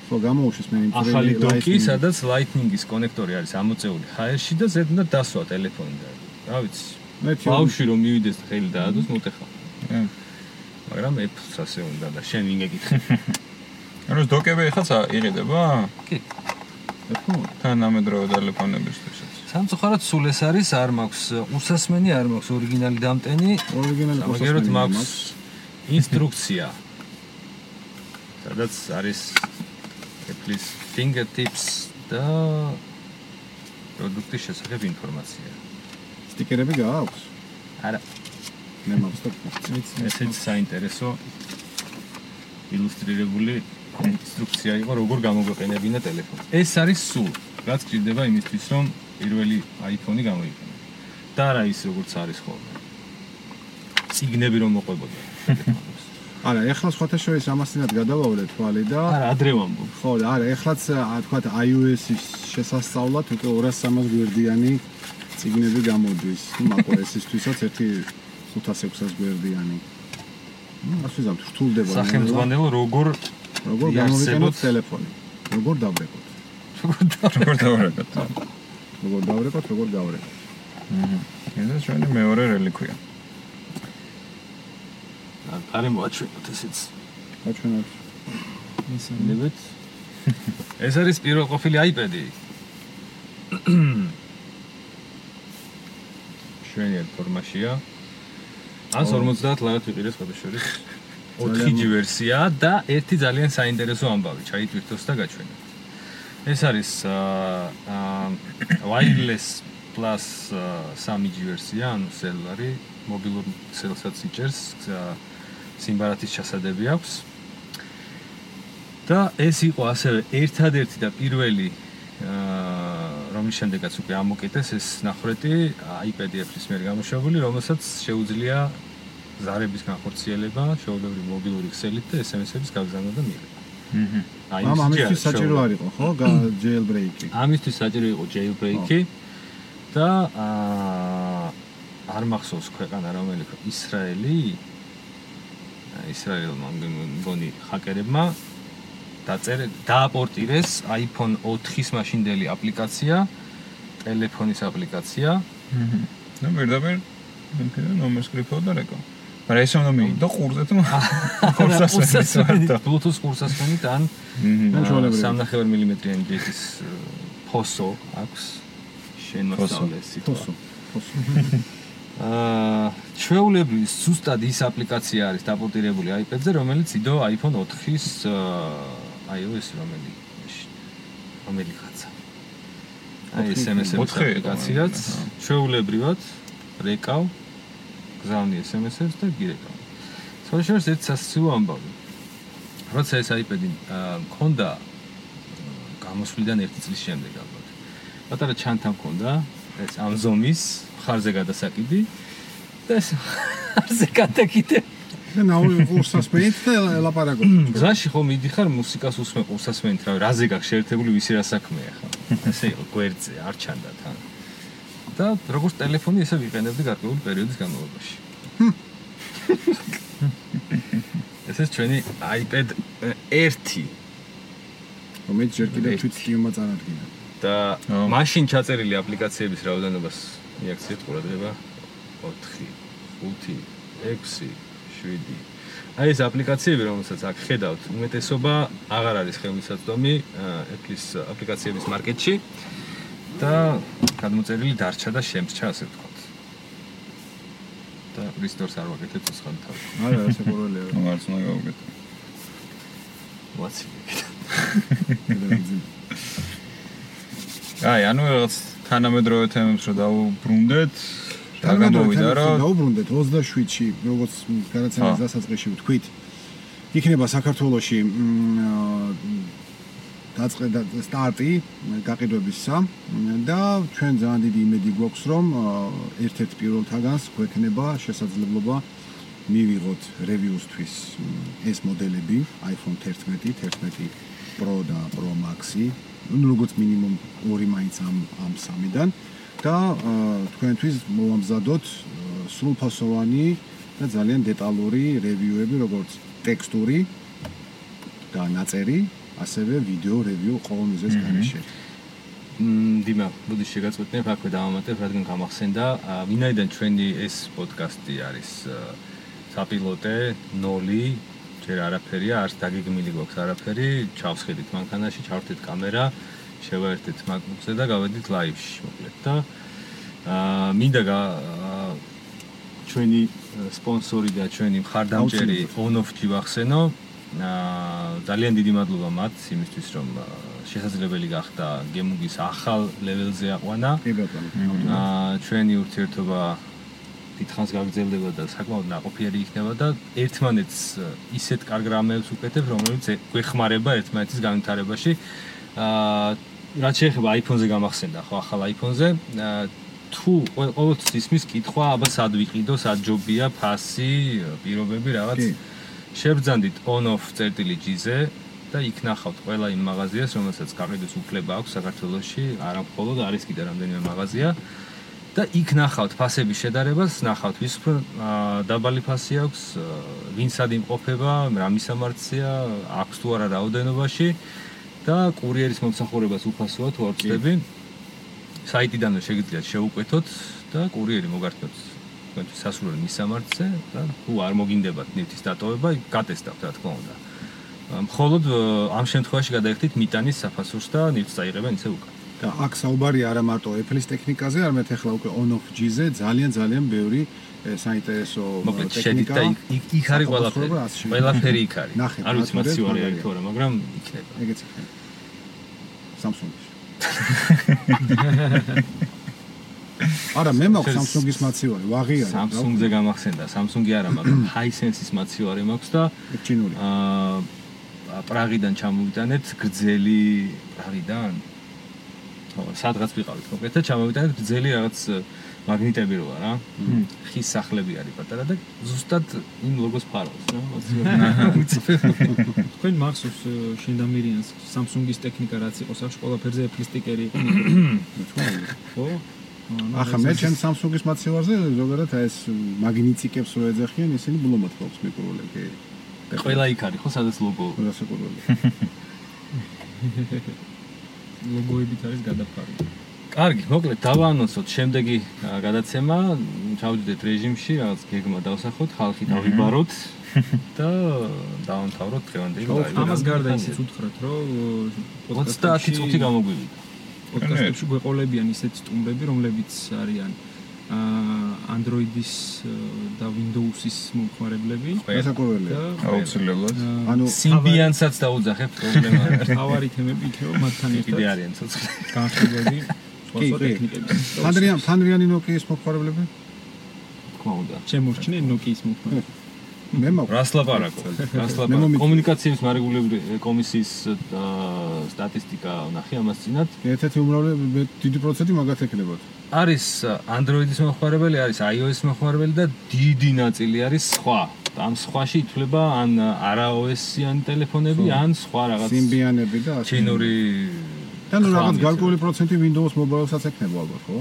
Speaker 2: ხო, გამოუშვეს მე იმ
Speaker 1: ახალი დოკი, სადაც Lightning-ის კონექტორი არის ამოწეული ჰაერში და ზედ უნდა დასვა ტელეფონი და რა ვიცი.
Speaker 2: მე
Speaker 1: ბავშვი რომ მივიდეს ხელი დაადოს, მოუტეხავ.
Speaker 3: კი
Speaker 1: მაგრამ Apple-ს ასე უნდა და შენ ვინ გეკითხე?
Speaker 3: ანუ ეს დოკები ხაცა იყიდება?
Speaker 1: კი.
Speaker 2: ეთქო
Speaker 3: თანამედროვე ტელეფონებისთვისაც.
Speaker 1: სამწუხაროდ სულ ეს არის არ მაქვს უსასმენი არ მაქვს ორიგინალი დამტენი
Speaker 2: ორიგინალი კოსმოსმენი
Speaker 1: მაქვს ინსტრუქცია სადაც არის Apple's fingertips და პროდუქტის შესახებ ინფორმაცია
Speaker 2: სტიკერები გააქვს?
Speaker 1: არა
Speaker 2: მე მაქვს და
Speaker 1: ესეც საინტერესო ილუსტრირებული ინსტრუქცია იყო როგორ გამოგვეყენებინა ტელეფონი. ეს არის სულ, რაც გჭირდება იმისთვის, რომ პირველი iPhone-ი გამოიყენო. და არა ის როგორც არის ხოლმე. ციგნები რომ მოყვებოდა
Speaker 2: არა, ეხლა სხვათა შორის ამასთანაც გადავავლე თვალი და
Speaker 1: არა, ადრე ვამბობ.
Speaker 2: ხო, არა, ეხლაც ა, თქვათ iOS-ის შესასწავლად უკვე 200-300 გვერდიანი ციგნები გამოდის. macOS-ისთვისაც ერთი 500-600 გვერდიანი. ასე ზამთ რთულდება.
Speaker 1: სახელმძღვანელო როგორ
Speaker 2: როგორ გამოვიყენოთ ტელეფონი? როგორ დავრეკოთ?
Speaker 3: როგორ დავარეკოთ?
Speaker 2: როგორ დავრეკოთ, როგორ გავრეკოთ?
Speaker 3: ეს ჩვენი მეორე რელიკვია.
Speaker 1: არე მოაჩვენოთ ესეც.
Speaker 2: აჩვენოთ.
Speaker 1: ნებეთ. ეს არის პირველყოფილი iPad-ი. შვენიერ ფორმაშია. 150 ლარად ვიყიდე სხვა შორის. 4G ვერსია და ერთი ძალიან საინტერესო ამბავი ჩაიტვირთოს და გაჩვენოთ. ეს არის აა wireless plus 3G ვერსია, ანუ სელულარი, მობილურ სელსაც იჭერს, სიმბარათის ჩასადები აქვს. და ეს იყო ასევე ერთადერთი და პირველი აა რომლის შემდეგაც უკვე ამოკეთეს ეს ნახრეტი iPad Air-ის მიერ გამოშვებული, რომელსაც შეუძლია ზარების განხორციელება, შეუძლებელი მობილური ქსელით და SMS-ების გაგზავნა და მიღება.
Speaker 3: აჰა.
Speaker 1: აი
Speaker 2: ამ
Speaker 1: ეს
Speaker 2: ამისთვის საჭირო არ იყო, ხო? jailbreak-ი.
Speaker 1: ამისთვის საჭირო იყო jailbreak-ი და აა არ მახსოვს ქვეყანა რომელი ხო ისრაელი ისრაელმა მგონი ჰაკერებმა დაწერე დააპორტირეს iPhone 4-ის მაშინდელი აპლიკაცია ტელეფონის აპლიკაცია
Speaker 3: აჰა. ნუ პირდაპირ მეკენა ნომერს კრიფტო და რეკო. მაგრამ ეს უნდა მიიდო ყურზე თუ
Speaker 1: ყურსასმენით Bluetooth ყურსასმენით ან
Speaker 2: ან ჩვეულებრივი.
Speaker 1: 3.5 მმ-იანი ჯეთის ფოსო აქვს. შენ მოსწავლეს
Speaker 2: ფოსო. ფოსო.
Speaker 1: აა ჩვეულებრივი ზუსტად ის აპლიკაცია არის დაპორტირებული iPad-ზე, რომელიც იდო iPhone 4-ის აა, iOS რომელი? რომელი ხაცა. აი
Speaker 3: იყო,
Speaker 1: აპლიკაციაც. ჩვეულებრივად რეკავ გზავნი SMS-ებს და გირეკავ. სხვა შორის ერთ სასწაულო ამბავი. როცა ეს iPad-ი მქონდა გამოსვლიდან 1 წლის შემდეგ ალბათ. პატარა ჩანთა მქონდა ეს ამ ზომის ხარზე გადასაკიდი და ეს ხარზე გადაკიდე.
Speaker 2: და ნაუ ყურსასმენით და ლაპარაკობ.
Speaker 1: გზაში ხომ მიდიხარ მუსიკას უსმენ ყურსასმენით, რა რაზე გაქვს შეერთებული ვისი რა საქმეა ხა. ესე იყო გვერდზე, არ ჩანდა თან. და როგორც ტელეფონი ესე ვიყენებდი გარკვეული პერიოდის განმავლობაში. ეს ეს ჩვენი iPad 1
Speaker 2: რომელიც ჯერ კიდევ თვით სტიუმა წარადგინა.
Speaker 1: და მაშინ ჩაწერილი აპლიკაციების რაოდენობას მიაქციეთ ყურადღება. 4 5 6 7 აი ეს აპლიკაციები რომელსაც აქ ხედავთ უმეტესობა აღარ არის ხელმისაწვდომი Apple-ის აპლიკაციების მარკეტში და გადმოწერილი დარჩა და შემრჩა ასე ვთქვათ და restore-ს არ ვაკეთებ ცხად თავი
Speaker 2: არა, ასე ყურელია.
Speaker 3: მარც უნდა გავუკეთო.
Speaker 1: ვაცი
Speaker 3: აი, ანუ რაღაც თანამედროვე თემებს რო დავუბრუნდეთ, და გამოვიდა რა.
Speaker 2: დაუბრუნდეთ 27-ში, როგორც გადაცემის
Speaker 3: ხო.
Speaker 2: დასაწყისში ვთქვით. იქნება საქართველოში მ, დაწყე და სტარტი გაყიდვებისა. და ჩვენ ძალიან დიდი იმედი გვაქვს რომ ერთ-ერთ პირველთაგანს გვექნება შესაძლებლობა მივიღოთ რევიუსთვის ეს მოდელები iPhone 11, 11 Pro და Pro Max-ი, ну როგორც მინიმუმ ორი მაინც ამ ამ სამიდან. და თქვენთვის მოვამზადოთ სრულფასოვანი და ძალიან დეტალური რევიუები როგორც ტექსტური და ნაწერი, ასევე ვიდეო რევიუ ყოველ მიზეს განაშე.
Speaker 1: მ, დიმა, მოდი შეგაწყვეტნებ, აქვე დავამატებ, რადგან გამახსენდა, ვინაიდან ჩვენი ეს პოდკასტი არის საპილოტე, ნოლი, ჯერ არაფერია, არც დაგეგმილი გვაქვს არაფერი, ჩავსხედით მანქანაში, ჩავრთეთ კამერა, შევაერთეთ MacBook-ზე და გავედით live-ში მოკლედ და აა მინდა გა- ჩვენი სპონსორი და ჩვენი მხარდამჭერი on-off-ში ვახსენო. ძალიან დიდი მადლობა მათ იმისთვის რომ შესაძლებელი გახდა გემუგის ახალ ლეველზე აყვანა.
Speaker 2: კი ბატონო.
Speaker 1: აა ჩვენი ურთიერთობა დიდხანს გაგრძელდება და საკმაოდ ნაყოფიერი იქნება და ერთმანეთს ისეთ კარგ რამებს უკეთებ, რომელიც გვეხმარება ერთმანეთის განვითარებაში. აა რაც შეეხება iPhone-ზე გამახსენდა, ხო, ახალ iPhone-ზე, აა თუ ყოველ- ყოველთვის ისმის კითხვა, აბა სად ვიყიდო, სად ჯობია, ფასი, პირობები რაღაც
Speaker 2: კი.
Speaker 1: შევბრძანდით on-off.gz-ზე და იქ ნახავთ ყველა იმ მაღაზიას, რომელსაც გაყიდვის უფლება აქვს საქართველოში, არა მხოლოდ არის კიდე რამდენიმე მაღაზია. და იქ ნახავთ ფასების შედარებას, ნახავთ ვის უფრო დაბალი ფასი აქვს, აა, ვინ სად იმყოფება, რა მისამართია, აქვს თუ არა რაოდენობაში და კურიერის მომსახურებას უფასოა თუ არ ვწდები. საიტიდანვე შეგიძლიათ შეუკვეთოთ და კურიერი მოგართოთ თქვენთვის სასურველ მისამართზე და თუ არ მოგინდებათ ნივთის დატოვება, გატესტავთ რა თქმა უნდა. მხოლოდ ამ შემთხვევაში გადაიხდით მიტანის საფასურს და ნივთს წაიღებენ ისე უკან.
Speaker 2: და აქ საუბარია არა მარტო Apple-ის ტექნიკაზე, არამედ ახლა უკვე on-off-G-ზე ძალიან ძალიან ბევრი საინტერესო
Speaker 1: და იქ იქ- არის ყველაფერი. ყველაფერი იქ არის. არ ვიცი
Speaker 2: ნახეთ,
Speaker 1: მაცივარი არის თუ არა, მაგრამ იქნება.
Speaker 2: ეგეც იქნება. Samsung-ის. არა, მე მაქვს Samsung-ის მაცივარი, ვაღიარე.
Speaker 1: Samsung-ზე გამახსენდა, Samsung-ი არა, მაგრამ Hisense-ის მაცივარი მაქვს და
Speaker 2: ჩინური.
Speaker 1: აა პრაღიდან ჩამოვიტანეთ გრძელი პრაღიდან სადღაც ვიყავით და ჩამოვიტანეთ გრძელი რაღაც მაგნიტები როა რა. ხის სახლები არის პატარა და ზუსტად იმ ლოგოს ფარავს რა.
Speaker 4: თქვენ მახსოვს შენ და მირიანს Samsung-ის ტექნიკა რაც იყო სახში ყველაფერზე Apple სტიკერი იყო ხო?
Speaker 2: ახლა მე ჩემ Samsung-ის მაცივარზე ზოგადად აი ეს მაგნიტიკებს რო ეძახიან, ისინი ბლომად ყავს მიკროლები.
Speaker 1: ყველა იქ არის ხო, სადაც ლოგო.
Speaker 2: რასაკურველი.
Speaker 4: ლოგოებით არის გადაფარული.
Speaker 1: კარგი, მოკლედ დავაანონსოთ შემდეგი გადაცემა, ჩავდიდეთ რეჟიმში, რაღაც გეგმა დავსახოთ, ხალხი დავიბაროთ და დავამთავროთ დღევანდელი live.
Speaker 4: ამას გარდა ისიც უთხრათ, რომ
Speaker 1: 30 წუთი გამოგვივიდა.
Speaker 4: პოდკასტებში გვეყოლებიან ისეთი სტუმრები, რომლებიც არიან აა Android-ის და Windows-ის მომხმარებლები
Speaker 2: რასაკურველია.
Speaker 4: და
Speaker 3: აუცილებლად.
Speaker 2: ანუ
Speaker 1: სიმბიანსაც დაუძახებ პრობლემა
Speaker 4: თავარი თემები იქნება მათთან
Speaker 1: კიდე
Speaker 4: ერთად
Speaker 1: არიან ცოცხლი.
Speaker 4: განხილვები სხვა სხვა
Speaker 2: კი.
Speaker 4: ტექნიკების.
Speaker 2: ფანდრიან ფანდრიანი Nokia-ის მომხმარებლები?
Speaker 1: თქმა უნდა.
Speaker 4: შემორჩნენ Nokia-ის მომხმარებლები.
Speaker 2: მე მაქვს.
Speaker 1: რას ლაპარაკობ? რას ლაპარაკობ? კომუნიკაციების მარეგულირებული კომისიის სტატისტიკა ნახე ამას წინათ.
Speaker 2: ერთ-ერთი უმრავლე დიდი პროცენტი მაგათ ექნებათ.
Speaker 1: არის Android-ის მომხმარებელი, არის iOS-ის მომხმარებელი და დიდი ნაწილი არის სხვა. ამ სხვაში ითვლება ან არა OS-იანი ტელეფონები, ან სხვა რაღაც
Speaker 2: სიმბიანები და
Speaker 1: ჩინური
Speaker 2: და ნუ რაღაც გარკვეული პროცენტი Windows Mobile-საც ექნება ალბათ, ხო?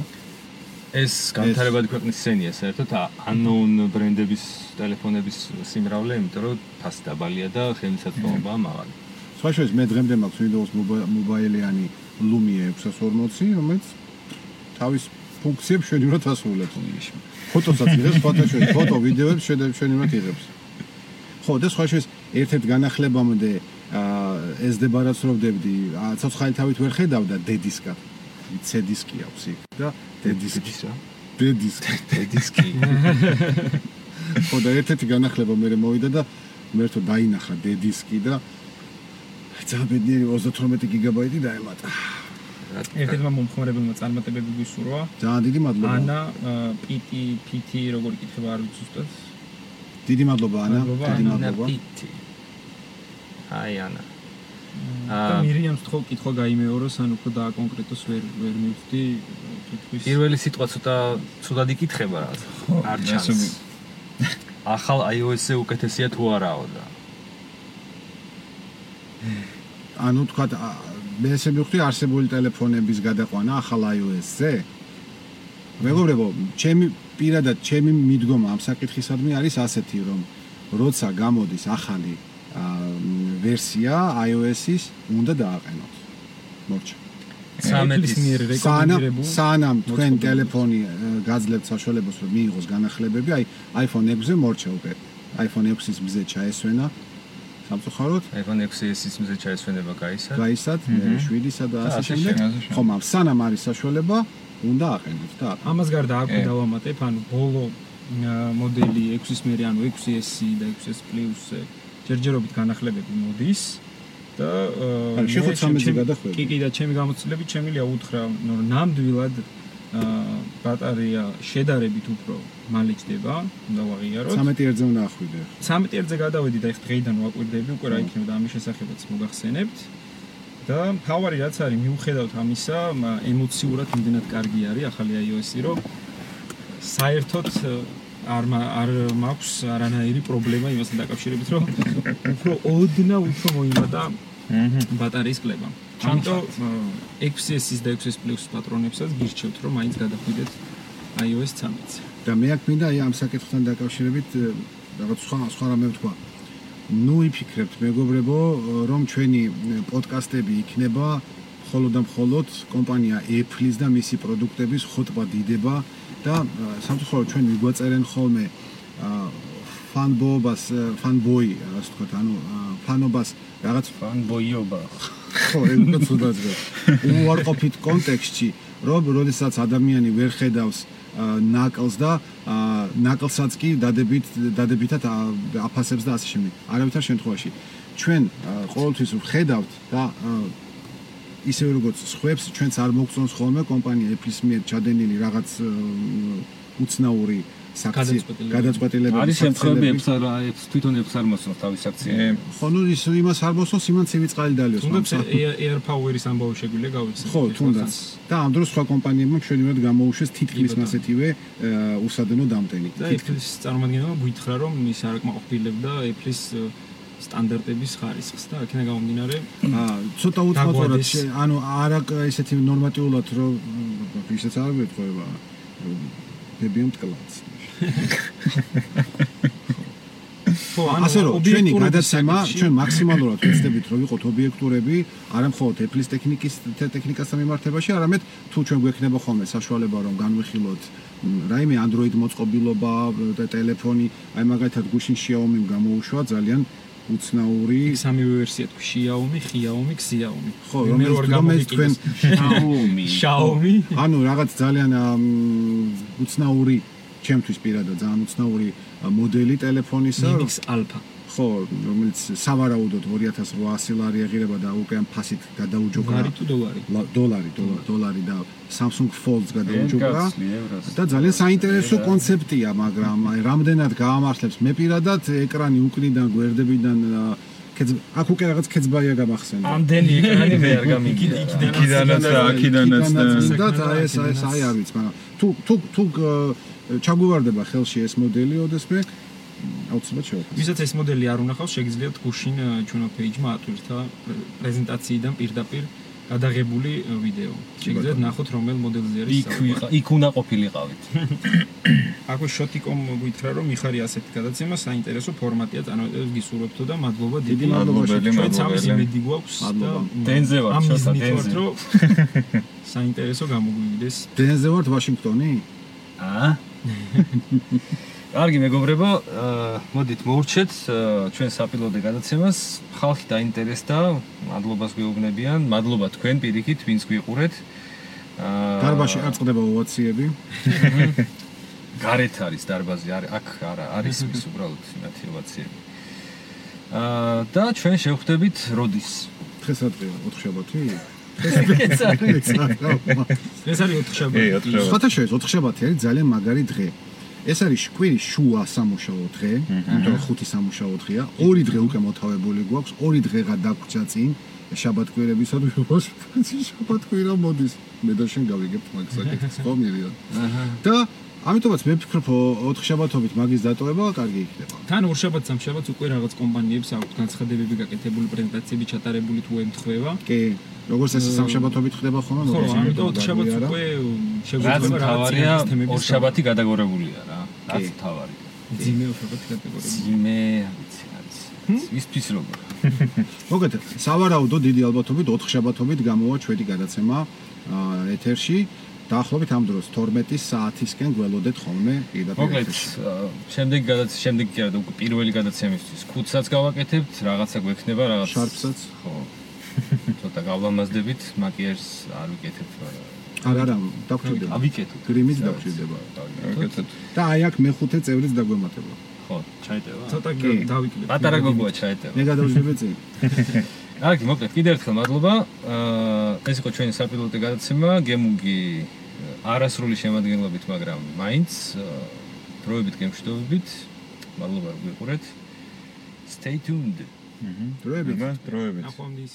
Speaker 1: ეს განვითარებადი ქვეყნის სცენია საერთოდ unknown ბრენდების ტელეფონების სიმრავლე, იმიტომ რომ ფასი დაბალია და ხელმისაწვდომობაა მაღალი.
Speaker 2: სხვა შორის მე დღემდე მაქვს Windows Mobile-იანი Lumia 640, რომელიც თავის ფუნქციებს შვედურად ასრულებს. ფოტოსაც იღებს, ფოტოშოუს, ფოტო, ვიდეოებს შვედურად იღებს. ხო, და სხვა შორის ერთ-ერთ განახლებამდე აა ვდებდი, აა, ცოცხალი თავით ვერ ხედავდა D-დისკად. C დისკი აქვს იქ და D-დისკი.
Speaker 1: რა?
Speaker 2: D-დისკი.
Speaker 1: დისკი.
Speaker 2: ხო და ერთ-ერთი განახლება მე მოვიდა და მე ერთო დაინახა D-დისკი და ძალიან ბედნიერი 32 გიგაბაიტი დაემატა.
Speaker 4: ერთ-ერთმა მომხმარებელმა წარმატებები გვისურვა.
Speaker 2: ძალიან დიდი მადლობა.
Speaker 4: ანა PT PT როგორ იკითხება არ ვიცი ზუსტად.
Speaker 2: დიდი მადლობა ანა, დიდი მადლობა.
Speaker 1: პიტი. აი ანა.
Speaker 4: და მირიამს თქო კითხვა გაიმეოროს, ან უფრო დააკონკრეტოს ვერ ვერ მივხვდი კითხვის.
Speaker 1: პირველი სიტყვა ცოტა ცუდად იკითხება რაღაც. არ ჩანს. ახალ iOS-ზე უკეთესია თუ არაო და
Speaker 2: ანუ თქვა მე ესე მივხვდი არსებული ტელეფონების გადაყვანა ახალ iOS-ზე. მეგობრებო, ჩემი პირადად ჩემი მიდგომა ამ საკითხისადმი არის ასეთი, რომ როცა გამოდის ახალი ვერსია iOS-ის, უნდა დააყენოთ. მორჩა.
Speaker 4: Apple-ის მიერ
Speaker 2: სანამ
Speaker 4: რეკომენდირებულ
Speaker 2: სანამ თქვენ ტელეფონი გაძლევთ საშუალებას რომ მიიღოს განახლებები, აი iPhone 6-ზე მორჩა უკვე. iPhone 6-ის მზე ჩაესვენა. სამწუხაროდ
Speaker 1: iPhone 6s-ის მზე ჩაესვენება გაისად.
Speaker 2: გაისად, მე 7-ისა და ასე შემდეგ. ხო, მაგრამ სანამ არის საშუალება, უნდა აყენოთ და
Speaker 4: ამას გარდა აქ
Speaker 3: კი.
Speaker 4: დავამატებ, ანუ ბოლო მოდელი 6-ის მერე, ანუ 6S და 6S Plus-ზე ჯერჯერობით განახლებები მოდის და ა,
Speaker 2: ანუ
Speaker 4: მე
Speaker 2: შეხოთ
Speaker 4: ჩემ-
Speaker 2: 13-ზე
Speaker 4: ჩემ-
Speaker 2: გადახვედი.
Speaker 4: კი, კი და ჩემი გამოცდილებით შემიძლია უთხრა, რომ ნამდვილად ა, ბატარეა შედარებით უფრო მალე ჯდება, უნდა ვაღიაროთ.
Speaker 2: 13 ერთზე უნდა ახვიდე.
Speaker 4: 13 ერთზე გადავედი და ეხ დღეიდან ვაკვირდები, უკვე რა იქნება და ამის შესახებაც მოგახსენებთ. და თავარი რაც არის, მიუხედავთ ამისა, ემოციურად იმდენად კარგი არის ახალი iOS-ი, რომ საერთოდ არ არ მაქვს არანაირი პრობლემა იმასთან დაკავშირებით, რომ უფრო ოდნა უფრო მოიმატა
Speaker 3: აჰა.
Speaker 4: ბატარეის კლება. ამიტომ 6S-ის და 6S Plus პატრონებსაც გირჩევთ, რომ მაინც გადახვიდეთ iOS 13-ზე.
Speaker 2: და მე აქ მინდა აი ამ საკითხთან დაკავშირებით რაღაც სხვა სხვა რამე ვთქვა. ნუ იფიქრებთ მეგობრებო, რომ ჩვენი პოდკასტები იქნება მხოლოდ და მხოლოდ კომპანია Apple-ის და მისი პროდუქტების ხოტბა დიდება და სამწუხაროდ ჩვენ მიგვაწერენ ხოლმე ფანბოობას, ე, ფანბოი, ასე ვთქვათ, ანუ ფანობას რაღაც
Speaker 1: fanboy-ობა.
Speaker 2: ხო, ეგ უკვე ცუდად ზე. უარყოფით კონტექსტში, რომ როდესაც ადამიანი ვერ ხედავს ნაკლს და ნაკლსაც კი დადებით დადებითად აფასებს და ასე შემდეგ. არავითარ შემთხვევაში ჩვენ ყოველთვის ვხედავთ და ისევე როგორც სხვებს ჩვენც არ მოგწონს ხოლმე კომპანია Apple-ის მიერ ჩადენილი რაღაც უცნაური საქციე
Speaker 4: გადაწყვეტილებები.
Speaker 1: არის შემთხვევები. Apple-ს რა Apple-ს თვითონ Apple-ს არ მოსწონს თავის
Speaker 3: ე,
Speaker 1: აქციები.
Speaker 2: ხო, ნუ ის იმას არ მოსწონს, იმან ცივი წყალი დალიოს.
Speaker 4: თუნდაც
Speaker 2: მაგრამ-
Speaker 4: Air- Air Power-ის ამბავი შეგვიძლია გავიხსენოთ.
Speaker 2: ხო, თუნდაც. და ამ დროს სხვა კომპანიებმა მშვენივრად გამოუშვეს თითქმის მასეთივე უსადენო დამტენი.
Speaker 4: და Apple-ის წარმომადგენელმა გვითხრა, რომ ის არ აკმაყოფილებდა Apple-ის სტანდარტების ხარისხს და აქედან გამომდინარე
Speaker 2: ცოტა შე- ანუ არა ესეთი ნორმატიულად რომ ისეც არ ვეთქვა ბებიამ ტკლაც.
Speaker 4: ხო,
Speaker 2: ასე რომ ჩვენი გადაცემა ჩვენ მაქსიმალურად ვეცდებით რომ ვიყოთ ობიექტურები, არა მხოლოდ Apple-ის ტექნიკის ტექნიკასთან მიმართებაში, არამედ თუ ჩვენ გვექნება ხოლმე საშუალება რომ განვიხილოთ რაიმე Android მოწყობილობა და ტელეფონი, აი მაგალითად გუშინ Xiaomi-მ გამოუშვა ძალიან უცნაური
Speaker 4: იქ სამივე ვერსია თქვი Xiaomi, Xiaomi, Xiaomi.
Speaker 2: ხო,
Speaker 4: მე
Speaker 2: რომელიც-
Speaker 4: გამოვიკიდოს.
Speaker 1: Xiaomi.
Speaker 4: Xiaomi.
Speaker 2: ანუ რაღაც ძალიან უცნაური ჩემთვის პირადად ძალიან უცნაური მოდელი ტელეფონისა
Speaker 4: Mix Alpha.
Speaker 2: ხო რომელიც სავარაუდოდ 2800 ლარი ეღირება და უკვე ამ ფასით გადაუჯობრა
Speaker 4: ლარი თუ დოლარი?
Speaker 2: ლა- დოლარი დოლა- დოლარი და Samsung Fold-ს გადაუჯობრა
Speaker 1: ევროს.
Speaker 2: და ძალიან საინტერესო კონცეფტია მაგრამ აი, რამდენად გაამართლებს მე პირადად ეკრანი უკნიდან გვერდებიდან ქეც აქ უკვე რაღაც ქეცბაია გამახსენდა
Speaker 1: ამდენი ეკრანი მე არ გამიგია.
Speaker 3: იქიდანაც და აქიდანაც და
Speaker 2: და აი ეს აი ეს აი არ ვიცი მაგრამ თუ თუ თუ ჩაგვივარდება ხელში ეს მოდელი ოდესმე აუცილებლად შევაფასო
Speaker 4: ვისაც ეს მოდელი არ უნახავს, შეგიძლიათ გუშინ ჩვენო პეიჯმა ატვირთა პრე- პრეზენტაციიდან პირდაპირ გადაღებული ვიდეო. შეგიძლიათ ნახოთ რომელ მოდელზე არის
Speaker 1: იქ ვიყა, იქ უნდა ყოფილიყავით.
Speaker 4: აქვე შოტიკომ გვითხრა რომ მიხარი ასეთი გადაცემა საინტერესო ფორმატია წარმატებას გისურვებთო და მადლობა დიდი
Speaker 2: მადლობა
Speaker 3: მადლობელი,
Speaker 2: შეთქვით.
Speaker 4: ჩვენც ამის
Speaker 3: მადლობელი.
Speaker 4: იმედი გვაქვს და
Speaker 1: დენზე ვარ, შოთა, დენზე.
Speaker 4: რომ საინტერესო გამოგვივიდეს
Speaker 2: დენზე ვართ ვაშინგტონი
Speaker 1: აა? კარგი მეგობრებო, აა, მოდით მოურჩეთ აა, ჩვენ საპილოტე გადაცემას. ხალხი დაინტერესდა, მადლობას გვეუბნებიან, მადლობა თქვენ პირიქით, ვინც გვიყურეთ. აა
Speaker 2: დარბაში არ წყდება ოვაციები
Speaker 1: გარეთ არის დარბაზი, არის აქ არა, არის ის უბრალოდ ინათიოვაციები. აა და ჩვენ შევხვდებით როდის?
Speaker 2: დღეს რა დღეა 4 შაბათი
Speaker 1: ეს არის
Speaker 4: ეს არის 4
Speaker 3: კი,
Speaker 4: შაბათი.
Speaker 3: შაბათი.
Speaker 2: სხვათა შორის 4 შაბათი არის ძალიან მაგარი დღე ეს არის კვირის შუა სამუშაო დღე, იმიტომ რომ ხუთი სამუშაო დღეა. ორი დღე უკვე მოთავებული გვაქვს, ორი დღეღა დაგვრჩა წინ შაბათკვირებისა და შაბათკვირა მოდის. მე და შენ გავიგებთ მაგ საკითხს ხო
Speaker 1: აჰა.
Speaker 2: და ამიტომაც მე ვფიქრობ 4 შაბათობით მაგის დატოვება კარგი იქნება.
Speaker 4: თან ორ შაბათს ამ შაბათს უკვე რაღაც კომპანიებს აქვს განცხადებები გაკეთებული, პრეზენტაციები ჩატარებული თუ ემთხვევა.
Speaker 2: კი, როგორც ეს სამშაბათობით ხდება ხოლმე,
Speaker 4: ხო,
Speaker 2: როგორც
Speaker 4: ამიტომ
Speaker 2: იმედად
Speaker 4: 4 შაბათს უკვე შეგვიძლია
Speaker 1: თავარია,
Speaker 4: თემების
Speaker 1: ორ შაბათი გადაგორებულია რა. რაც თავარი.
Speaker 4: ძიმე შაბათი კატეგორია.
Speaker 1: ძიმე, ვიცი, არის. ისთვის როგორ.
Speaker 2: მოგეთ, სავარაუდო დიდი ალბათობით 4 შაბათობით გამოვა ჩვენი გადაცემა ეთერში დაახლოებით ამ დროს 12 საათისკენ გველოდეთ ხოლმე პირდაპირ
Speaker 1: მოკლედ, შემდეგ გადაც შემდეგ კი არა, პირველი გადაცემისთვის ქუდსაც გავაკეთებთ, რაღაცა გვექნება, რაღაც
Speaker 2: შარფსაც?
Speaker 1: ხო. ცოტა გავლამაზდებით, მაკიაჟს არ ვიკეთებ, მაგრამ
Speaker 2: არ არა, დაგჭირდება.
Speaker 1: ავიკეთოთ.
Speaker 2: გრიმიც
Speaker 1: სადაც
Speaker 2: დაგჭირდება.
Speaker 1: დავიკეთოთ.
Speaker 2: და აი აქ მეხუთე წევრიც დაგვემატება.
Speaker 1: ხო, ჩაიტევა.
Speaker 4: ცოტა
Speaker 2: კი.
Speaker 4: დავიკლებ.
Speaker 1: პატარა გოგოა ჩაეტევა.
Speaker 2: მე გადავშლები წინ.
Speaker 1: კარგი, მოკლედ, კიდევ ერთხელ მადლობა. აა ეს იყო ჩვენი საპილოტო გადაცემა, გემუგი არასრული შემადგენლობით, მაგრამ მაინც დროებით გემშვიდობებით. მადლობა რომ გიყურეთ. Stay tuned.
Speaker 3: აჰა.
Speaker 2: დროებით.
Speaker 3: დროებით.
Speaker 4: ნახვამდის